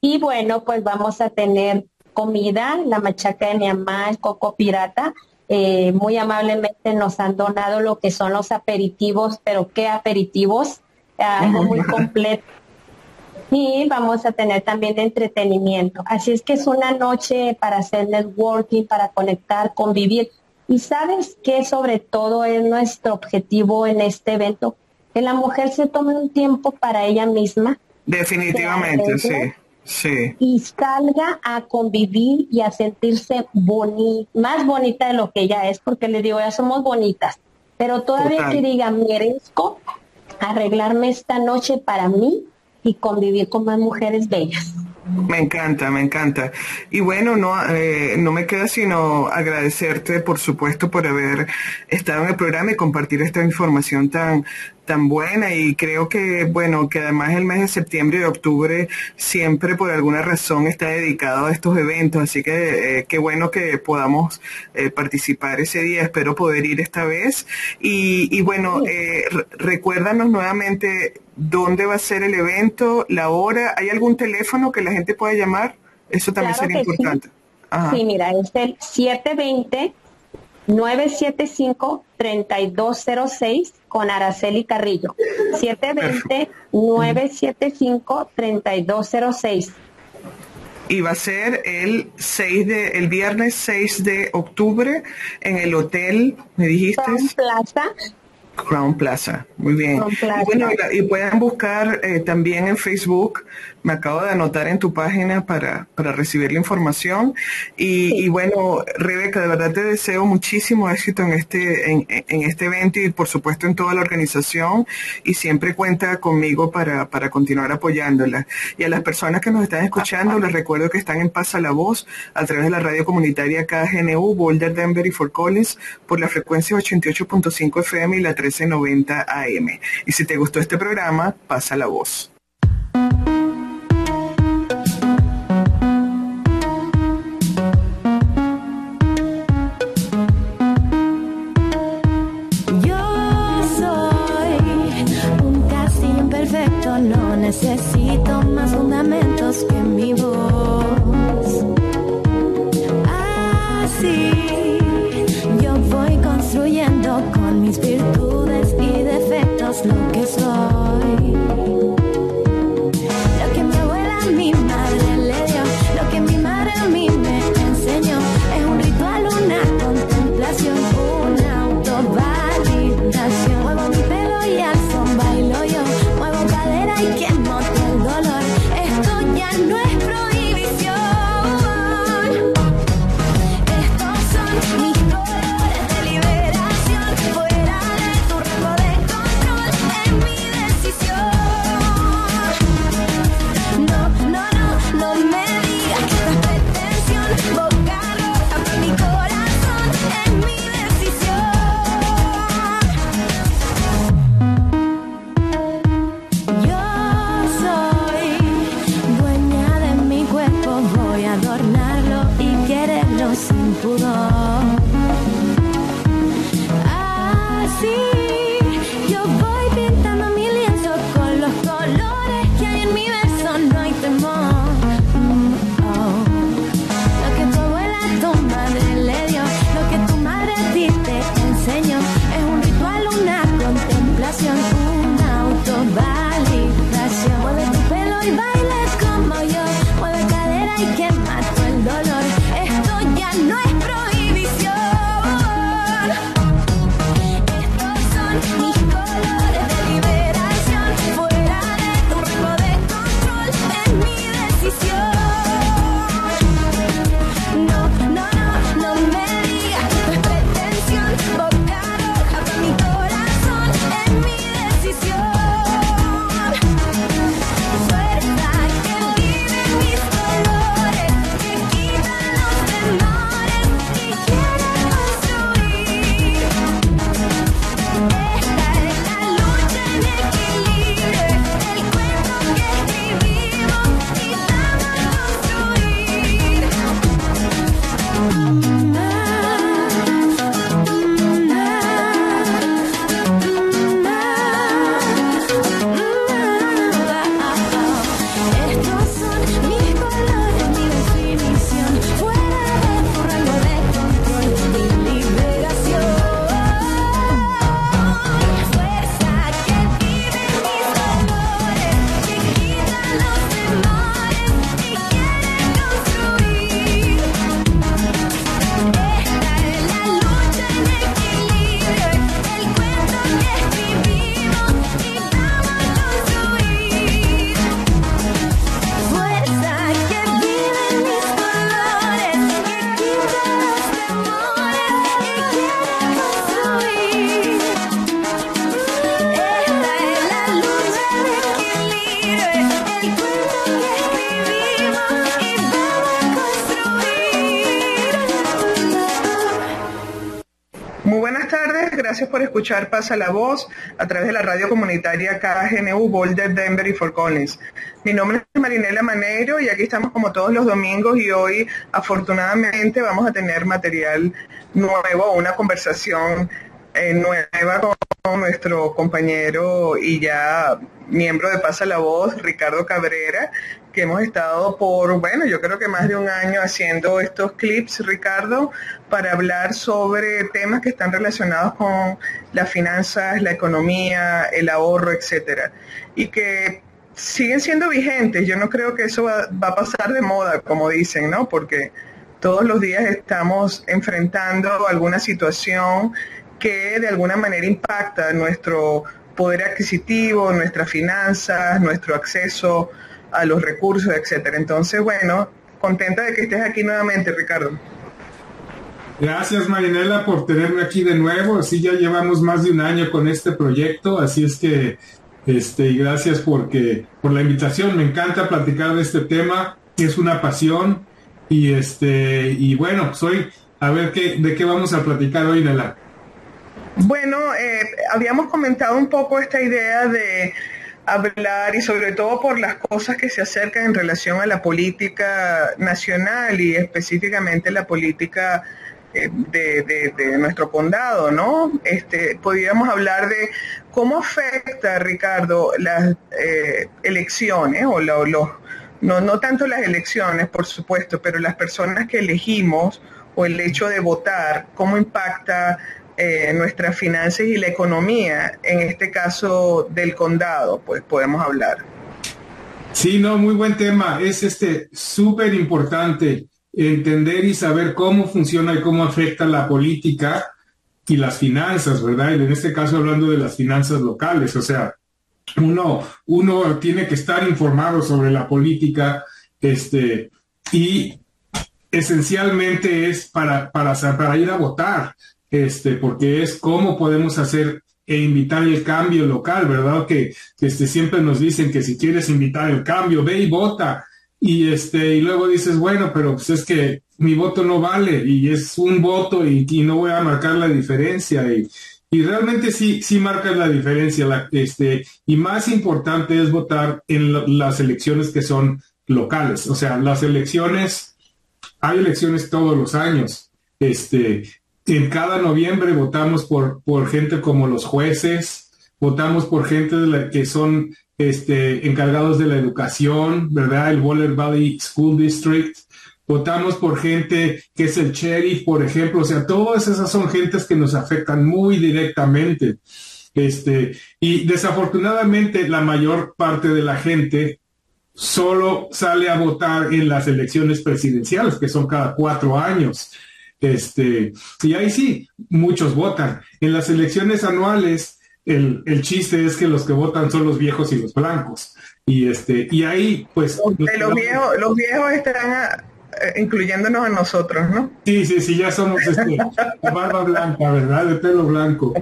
Y bueno, pues vamos a tener comida, la machaca de mi mamá, el coco pirata. Eh, muy amablemente nos han donado lo que son los aperitivos, pero ¿qué aperitivos? Algo muy completo. Y vamos a tener también entretenimiento. Así es que es una noche para hacer networking, para conectar, convivir. Y sabes que sobre todo es nuestro objetivo en este evento, que la mujer se tome un tiempo para ella misma. Definitivamente, sí. Sí. Y salga a convivir y a sentirse bonita, más bonita de lo que ella es, porque le digo, ya somos bonitas. Pero todavía que diga, merezco arreglarme esta noche para mí y convivir con más mujeres bellas. Me encanta, me encanta. Y bueno, no, eh, no me queda sino agradecerte, por supuesto, por haber estado en el programa y compartir esta información tan, tan buena y creo que, bueno, que además el mes de septiembre y de octubre siempre por alguna razón está dedicado a estos eventos, así que eh, qué bueno que podamos eh, participar ese día, espero poder ir esta vez. Y, y bueno, eh, recuérdanos nuevamente dónde va a ser el evento, la hora, ¿hay algún teléfono que la gente pueda llamar? Eso también sería importante. Sí. mira, es el 720 975-3206 con Araceli Carrillo. 720-975-3206. Y va a ser el 6 de, el viernes 6 de octubre en el hotel, me dijiste. Plaza, Crown Plaza, muy bien. Y, bueno, y, pueden buscar eh, también en Facebook, me acabo de anotar en tu página para, para recibir la información. Y, bueno, Rebeca, de verdad te deseo muchísimo éxito en este, en, en, este evento y por supuesto en toda la organización. Y siempre cuenta conmigo para, para continuar apoyándola. Y a las personas que nos están escuchando, les recuerdo que están en Pasa la Voz a través de la radio comunitaria KGNU, Boulder, Denver y Fort Collins por la frecuencia 88.5 FM y la 3 1390 AM. Y si te gustó este programa, pasa la voz. Necesito más fundamentos escuchar Pasa la Voz a través de la radio comunitaria KGNU Boulder, Denver y Fort Collins. Mi nombre es Marinela Maneiro y aquí estamos como todos los domingos y hoy afortunadamente vamos a tener material nuevo, una conversación eh, nueva con nuestro compañero y ya miembro de Pasa la Voz, Ricardo Cabrera, que hemos estado por, bueno, yo creo que más de un año haciendo estos clips, Ricardo, para hablar sobre temas que están relacionados con las finanzas, la economía, el ahorro, etcétera. Y que siguen siendo vigentes. Yo no creo que eso va, a pasar de moda, como dicen, ¿no? Porque todos los días estamos enfrentando alguna situación que de alguna manera impacta nuestro poder adquisitivo, nuestras finanzas, nuestro acceso a los recursos, etcétera. Entonces, bueno, contenta de que estés aquí nuevamente, Ricardo. Gracias Marinela por tenerme aquí de nuevo. Así ya llevamos más de un año con este proyecto, así es que este y gracias porque por la invitación. Me encanta platicar de este tema, es una pasión y este y bueno, soy a ver qué de qué vamos a platicar hoy, Nela. Bueno, eh, habíamos comentado un poco esta idea de hablar y sobre todo por las cosas que se acercan en relación a la política nacional y específicamente la política de, nuestro condado, ¿no? Este, podríamos hablar de cómo afecta, Ricardo, las eh, elecciones o los, no, no tanto las elecciones, por supuesto, pero las personas que elegimos o el hecho de votar, cómo impacta eh, nuestras finanzas y la economía, en este caso del condado, pues podemos hablar. Sí, no, muy buen tema. Es este súper importante entender y saber cómo funciona y cómo afecta la política y las finanzas, ¿verdad? Y en este caso hablando de las finanzas locales, o sea, uno, uno tiene que estar informado sobre la política, este, y esencialmente es para, para, para ir a votar este, porque es cómo podemos hacer e invitar el cambio local, ¿verdad? Que, este, siempre nos dicen que si quieres invitar el cambio, ve y vota. Y, este, y luego dices, bueno, pero pues es que mi voto no vale y es un voto y, no voy a marcar la diferencia. Y, realmente sí, sí marcas la diferencia. Este, y más importante es votar en las elecciones que son locales. O sea, las elecciones, hay elecciones todos los años. Este, en cada noviembre votamos por, por gente como los jueces, votamos por gente de la, que son este, encargados de la educación, ¿verdad? El Waller Valley School District. Votamos por gente que es el sheriff, por ejemplo. O sea, todas esas son gentes que nos afectan muy directamente. Este, y desafortunadamente la mayor parte de la gente solo sale a votar en las elecciones presidenciales, que son cada cuatro años. Este, y ahí sí, muchos votan. En las elecciones anuales, el, el, chiste es que los que votan son los viejos y los blancos. Y este, y ahí, pues. Los, viejos, los viejos están ah, eh, incluyéndonos a nosotros, ¿no? Sí, sí, sí, ya somos este, barba blanca, ¿verdad? De pelo blanco.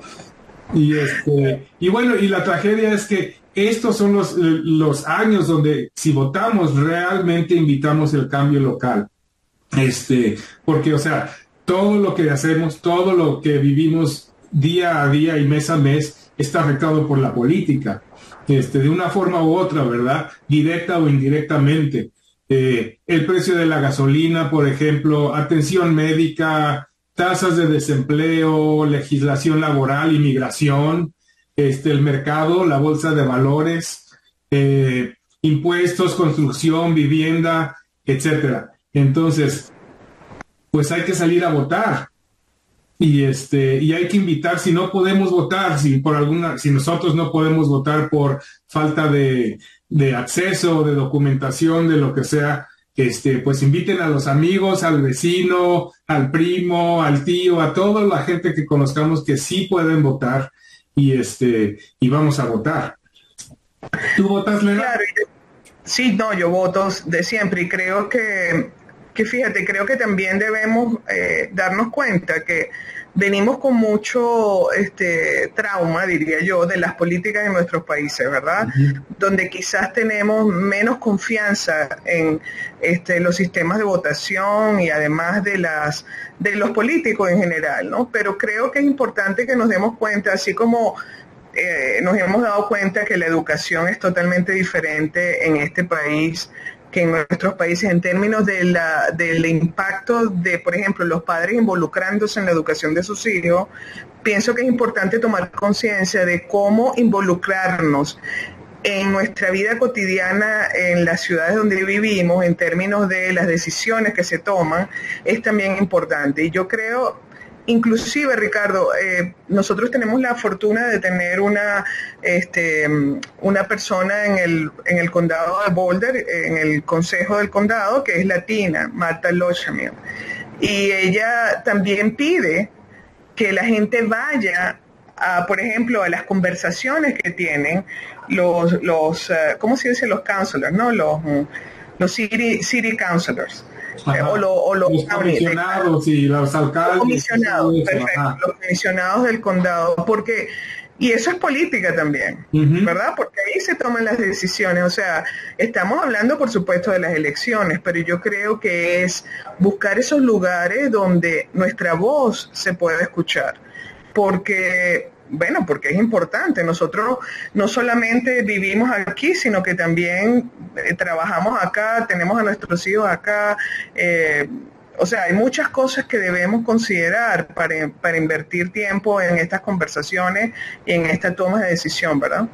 Y este, y bueno, y la tragedia es que estos son los, los años donde si votamos realmente invitamos el cambio local. Este, porque, o sea, todo lo que hacemos, todo lo que vivimos día a día y mes a mes está afectado por la política, este, de una forma u otra, ¿verdad? Directa o indirectamente. Eh, el precio de la gasolina, por ejemplo, atención médica, tasas de desempleo, legislación laboral, inmigración, este, el mercado, la bolsa de valores, eh, impuestos, construcción, vivienda, etcétera. Entonces, pues hay que salir a votar. Y este, y hay que invitar, si no podemos votar, si por alguna, si nosotros no podemos votar por falta de, de acceso, de documentación, de lo que sea, este, pues inviten a los amigos, al vecino, al primo, al tío, a toda la gente que conozcamos que sí pueden votar y este, y vamos a votar. ¿Tú votas, Lena? Sí, no, yo voto de siempre y creo que que fíjate, creo que también debemos eh, darnos cuenta que venimos con mucho este, trauma, diría yo, de las políticas de nuestros países, ¿verdad? Donde quizás tenemos menos confianza en este, los sistemas de votación y además de, las, de los políticos en general, ¿no? Pero creo que es importante que nos demos cuenta, así como eh, nos hemos dado cuenta que la educación es totalmente diferente en este país que en nuestros países en términos de la, del impacto de, por ejemplo, los padres involucrándose en la educación de sus hijos, pienso que es importante tomar conciencia de cómo involucrarnos en nuestra vida cotidiana en las ciudades donde vivimos, en términos de las decisiones que se toman, es también importante. Y yo creo, Inclusive, Ricardo, eh, nosotros tenemos la fortuna de tener una, este, una persona en el, en el condado de Boulder, en el consejo del condado, que es latina, Marta Lochamil. Y ella también pide que la gente vaya a, por ejemplo, a las conversaciones que tienen los, los uh, ¿cómo se dice? Los counselors, ¿no? Los, los city, city counselors eh, o, los comisionados y los alcaldes. Los comisionados, del condado, porque y eso es política también, ¿verdad? Porque ahí se toman las decisiones. O sea, estamos hablando, por supuesto, de las elecciones, pero yo creo que es buscar esos lugares donde nuestra voz se pueda escuchar. Porque bueno, porque es importante. Nosotros no solamente vivimos aquí, sino que también eh, trabajamos acá, tenemos a nuestros hijos acá. Eh, o sea, hay muchas cosas que debemos considerar para, para invertir tiempo en estas conversaciones y en esta toma de decisión, ¿verdad?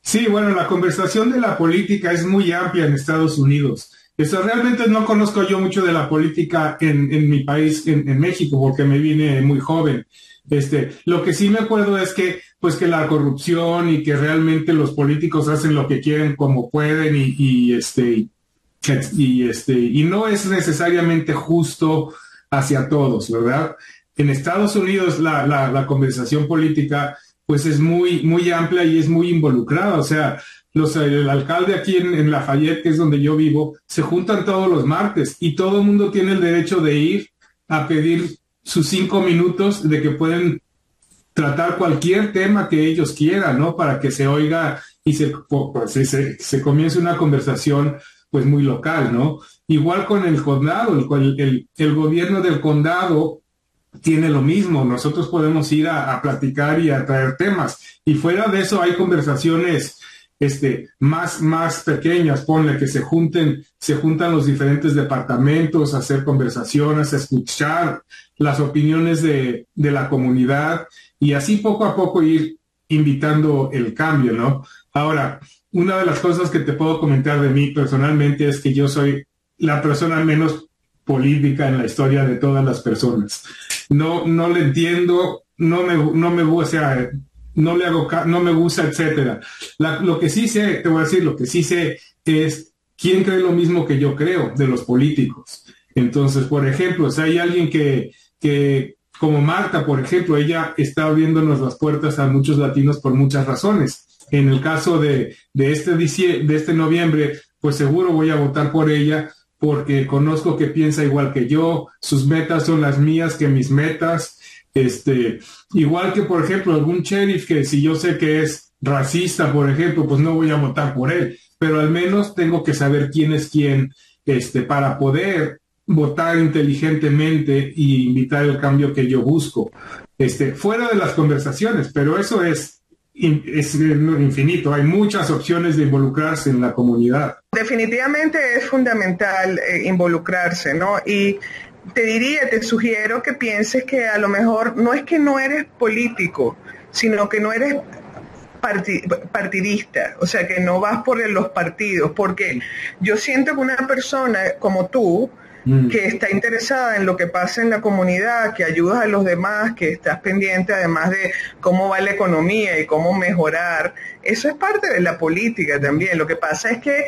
Sí, bueno, la conversación de la política es muy amplia en Estados Unidos. Eso realmente no conozco yo mucho de la política en, en mi país, en, en México, porque me vine muy joven. Este, lo que sí me acuerdo es que, pues que la corrupción y que realmente los políticos hacen lo que quieren como pueden y, este, y este, y no es necesariamente justo hacia todos, ¿verdad? En Estados Unidos la, la, conversación política pues es muy, muy amplia y es muy involucrada. O sea, los, el alcalde aquí en, en, Lafayette, que es donde yo vivo, se juntan todos los martes y todo el mundo tiene el derecho de ir a pedir sus cinco minutos de que pueden tratar cualquier tema que ellos quieran, ¿no? Para que se oiga y se, pues, se, comience una conversación pues muy local, ¿no? Igual con el condado, el, el, el gobierno del condado tiene lo mismo, nosotros podemos ir a, a, platicar y a traer temas. Y fuera de eso hay conversaciones este, más, más pequeñas, ponle que se junten, se juntan los diferentes departamentos, a hacer conversaciones, a escuchar las opiniones de, de la comunidad y así poco a poco ir invitando el cambio, ¿no? Ahora, una de las cosas que te puedo comentar de mí personalmente es que yo soy la persona menos política en la historia de todas las personas. No, no le entiendo, no me, no me, o no le hago, no me gusta, etcétera. lo que sí sé, te voy a decir, lo que sí sé es quién cree lo mismo que yo creo de los políticos. Entonces, por ejemplo, si hay alguien que, que, como Marta, por ejemplo, ella está abriéndonos las puertas a muchos latinos por muchas razones. En el caso de, de este, de este noviembre, pues seguro voy a votar por ella porque conozco que piensa igual que yo, sus metas son las mías que mis metas, este, igual que, por ejemplo, algún sheriff que si yo sé que es racista, por ejemplo, pues no voy a votar por él, pero al menos tengo que saber quién es quién, este, para poder votar inteligentemente y invitar el cambio que yo busco. Este, fuera de las conversaciones, pero eso es es infinito, hay muchas opciones de involucrarse en la comunidad. Definitivamente es fundamental eh, involucrarse, ¿no? Y te diría, te sugiero que pienses que a lo mejor no es que no eres político, sino que no eres partidista, o sea, que no vas por los partidos, porque yo siento que una persona como tú, mm. que está interesada en lo que pasa en la comunidad, que ayudas a los demás, que estás pendiente además de cómo va la economía y cómo mejorar, eso es parte de la política también. Lo que pasa es que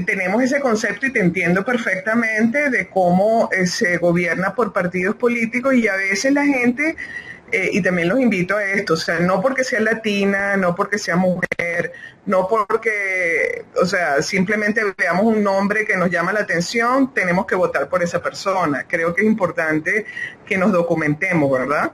tenemos ese concepto y te entiendo perfectamente de cómo eh, se gobierna por partidos políticos y a veces la gente eh, y también los invito a esto, o sea, no porque sea latina, no porque sea mujer, no porque, o sea, simplemente veamos un nombre que nos llama la atención, tenemos que votar por esa persona. Creo que es importante que nos documentemos, ¿verdad?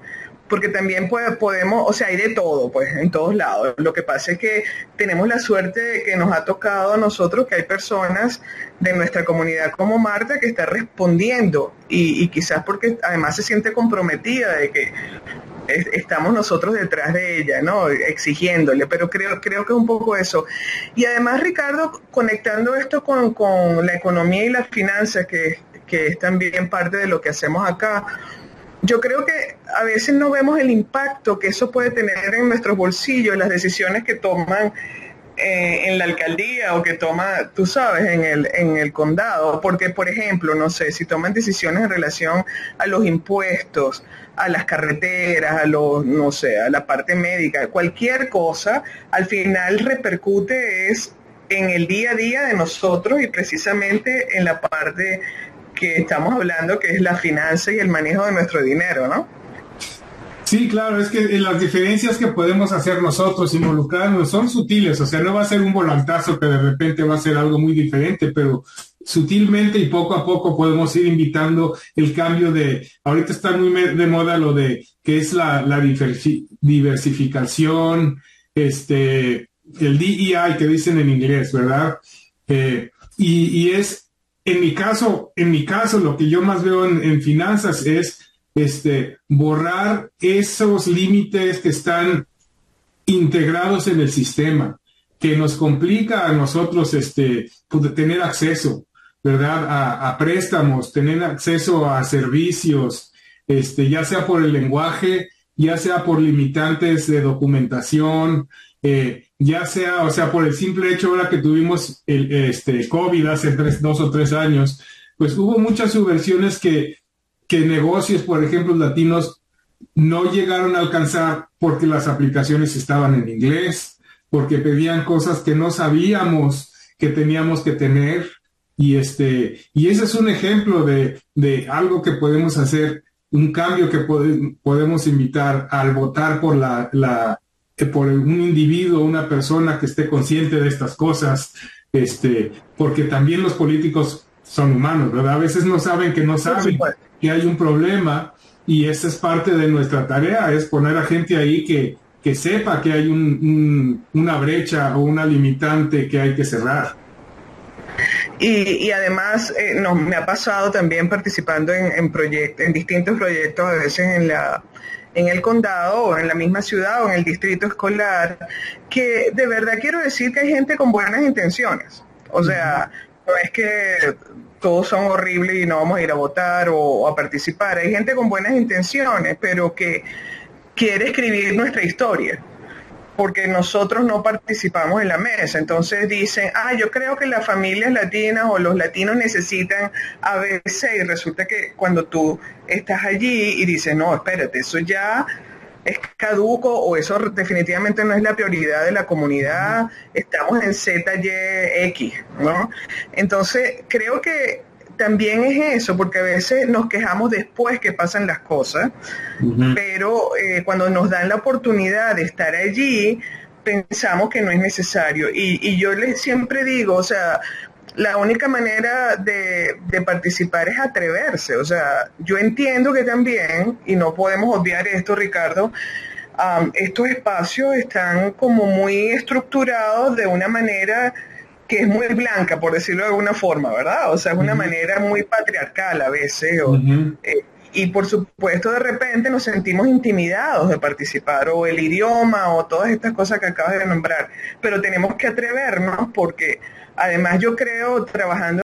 Porque también podemos, o sea, hay de todo, pues, en todos lados. Lo que pasa es que tenemos la suerte de que nos ha tocado a nosotros que hay personas de nuestra comunidad como Marta que está respondiendo y, quizás porque además se siente comprometida de que estamos nosotros detrás de ella, ¿no? Exigiéndole, pero creo, creo que es un poco eso. Y además, Ricardo, conectando esto con, la economía y las finanzas, que, que es también parte de lo que hacemos acá, yo creo que a veces no vemos el impacto que eso puede tener en nuestros bolsillos, las decisiones que toman eh, en la alcaldía o que toma, tú sabes, en el, en el condado, porque por ejemplo, no sé, si toman decisiones en relación a los impuestos, a las carreteras, a los, no sé, a la parte médica, cualquier cosa, al final repercute es en el día a día de nosotros y precisamente en la parte que estamos hablando, que es la finanza y el manejo de nuestro dinero, ¿no? Sí, claro, es que las diferencias que podemos hacer nosotros involucrarnos son sutiles, o sea, no va a ser un volantazo que de repente va a ser algo muy diferente, pero sutilmente y poco a poco podemos ir invitando el cambio de, ahorita está muy de moda lo de que es la, diversificación, este, el DEI que dicen en inglés, ¿verdad? Eh, y es en mi caso, en mi caso, lo que yo más veo en, finanzas es este, borrar esos límites que están integrados en el sistema, que nos complica a nosotros este, pues, tener acceso, ¿verdad? A, préstamos, tener acceso a servicios, este, ya sea por el lenguaje, ya sea por limitantes de documentación, eh, ya sea, o sea, por el simple hecho ahora que tuvimos el este, COVID hace dos o tres años, pues hubo muchas subversiones que, que negocios, por ejemplo, latinos, no llegaron a alcanzar porque las aplicaciones estaban en inglés, porque pedían cosas que no sabíamos que teníamos que tener. Y este, y ese es un ejemplo de, de algo que podemos hacer, un cambio que podemos invitar al votar por la por un individuo, una persona que esté consciente de estas cosas, este, porque también los políticos son humanos, ¿verdad? A veces no saben que no saben que hay un problema y esa es parte de nuestra tarea, es poner a gente ahí que, que sepa que hay una brecha o una limitante que hay que cerrar. Y, además eh, me ha pasado también participando en, en, en distintos proyectos, a veces en la en el condado o en la misma ciudad o en el distrito escolar, que de verdad quiero decir que hay gente con buenas intenciones. O sea, no es que todos son horribles y no vamos a ir a votar o, a participar. Hay gente con buenas intenciones, pero que quiere escribir nuestra historia porque nosotros no participamos en la mesa. Entonces dicen, ah, yo creo que las familias latinas o los latinos necesitan ABC y resulta que cuando tú estás allí y dices, no, espérate, eso ya es caduco o eso definitivamente no es la prioridad de la comunidad, estamos en ZYX, ¿no? Entonces, creo que también es eso, porque a veces nos quejamos después que pasan las cosas, pero eh, cuando nos dan la oportunidad de estar allí, pensamos que no es necesario. Y, yo les siempre digo, o sea, la única manera de, participar es atreverse. O sea, yo entiendo que también, y no podemos obviar esto, Ricardo, estos espacios están como muy estructurados de una manera que es muy blanca, por decirlo de alguna forma, ¿verdad? O sea, es una manera muy patriarcal a veces. Eh, y por supuesto, de repente nos sentimos intimidados de participar, o el idioma, o todas estas cosas que acabas de nombrar. Pero tenemos que atrevernos porque, además, yo creo, trabajando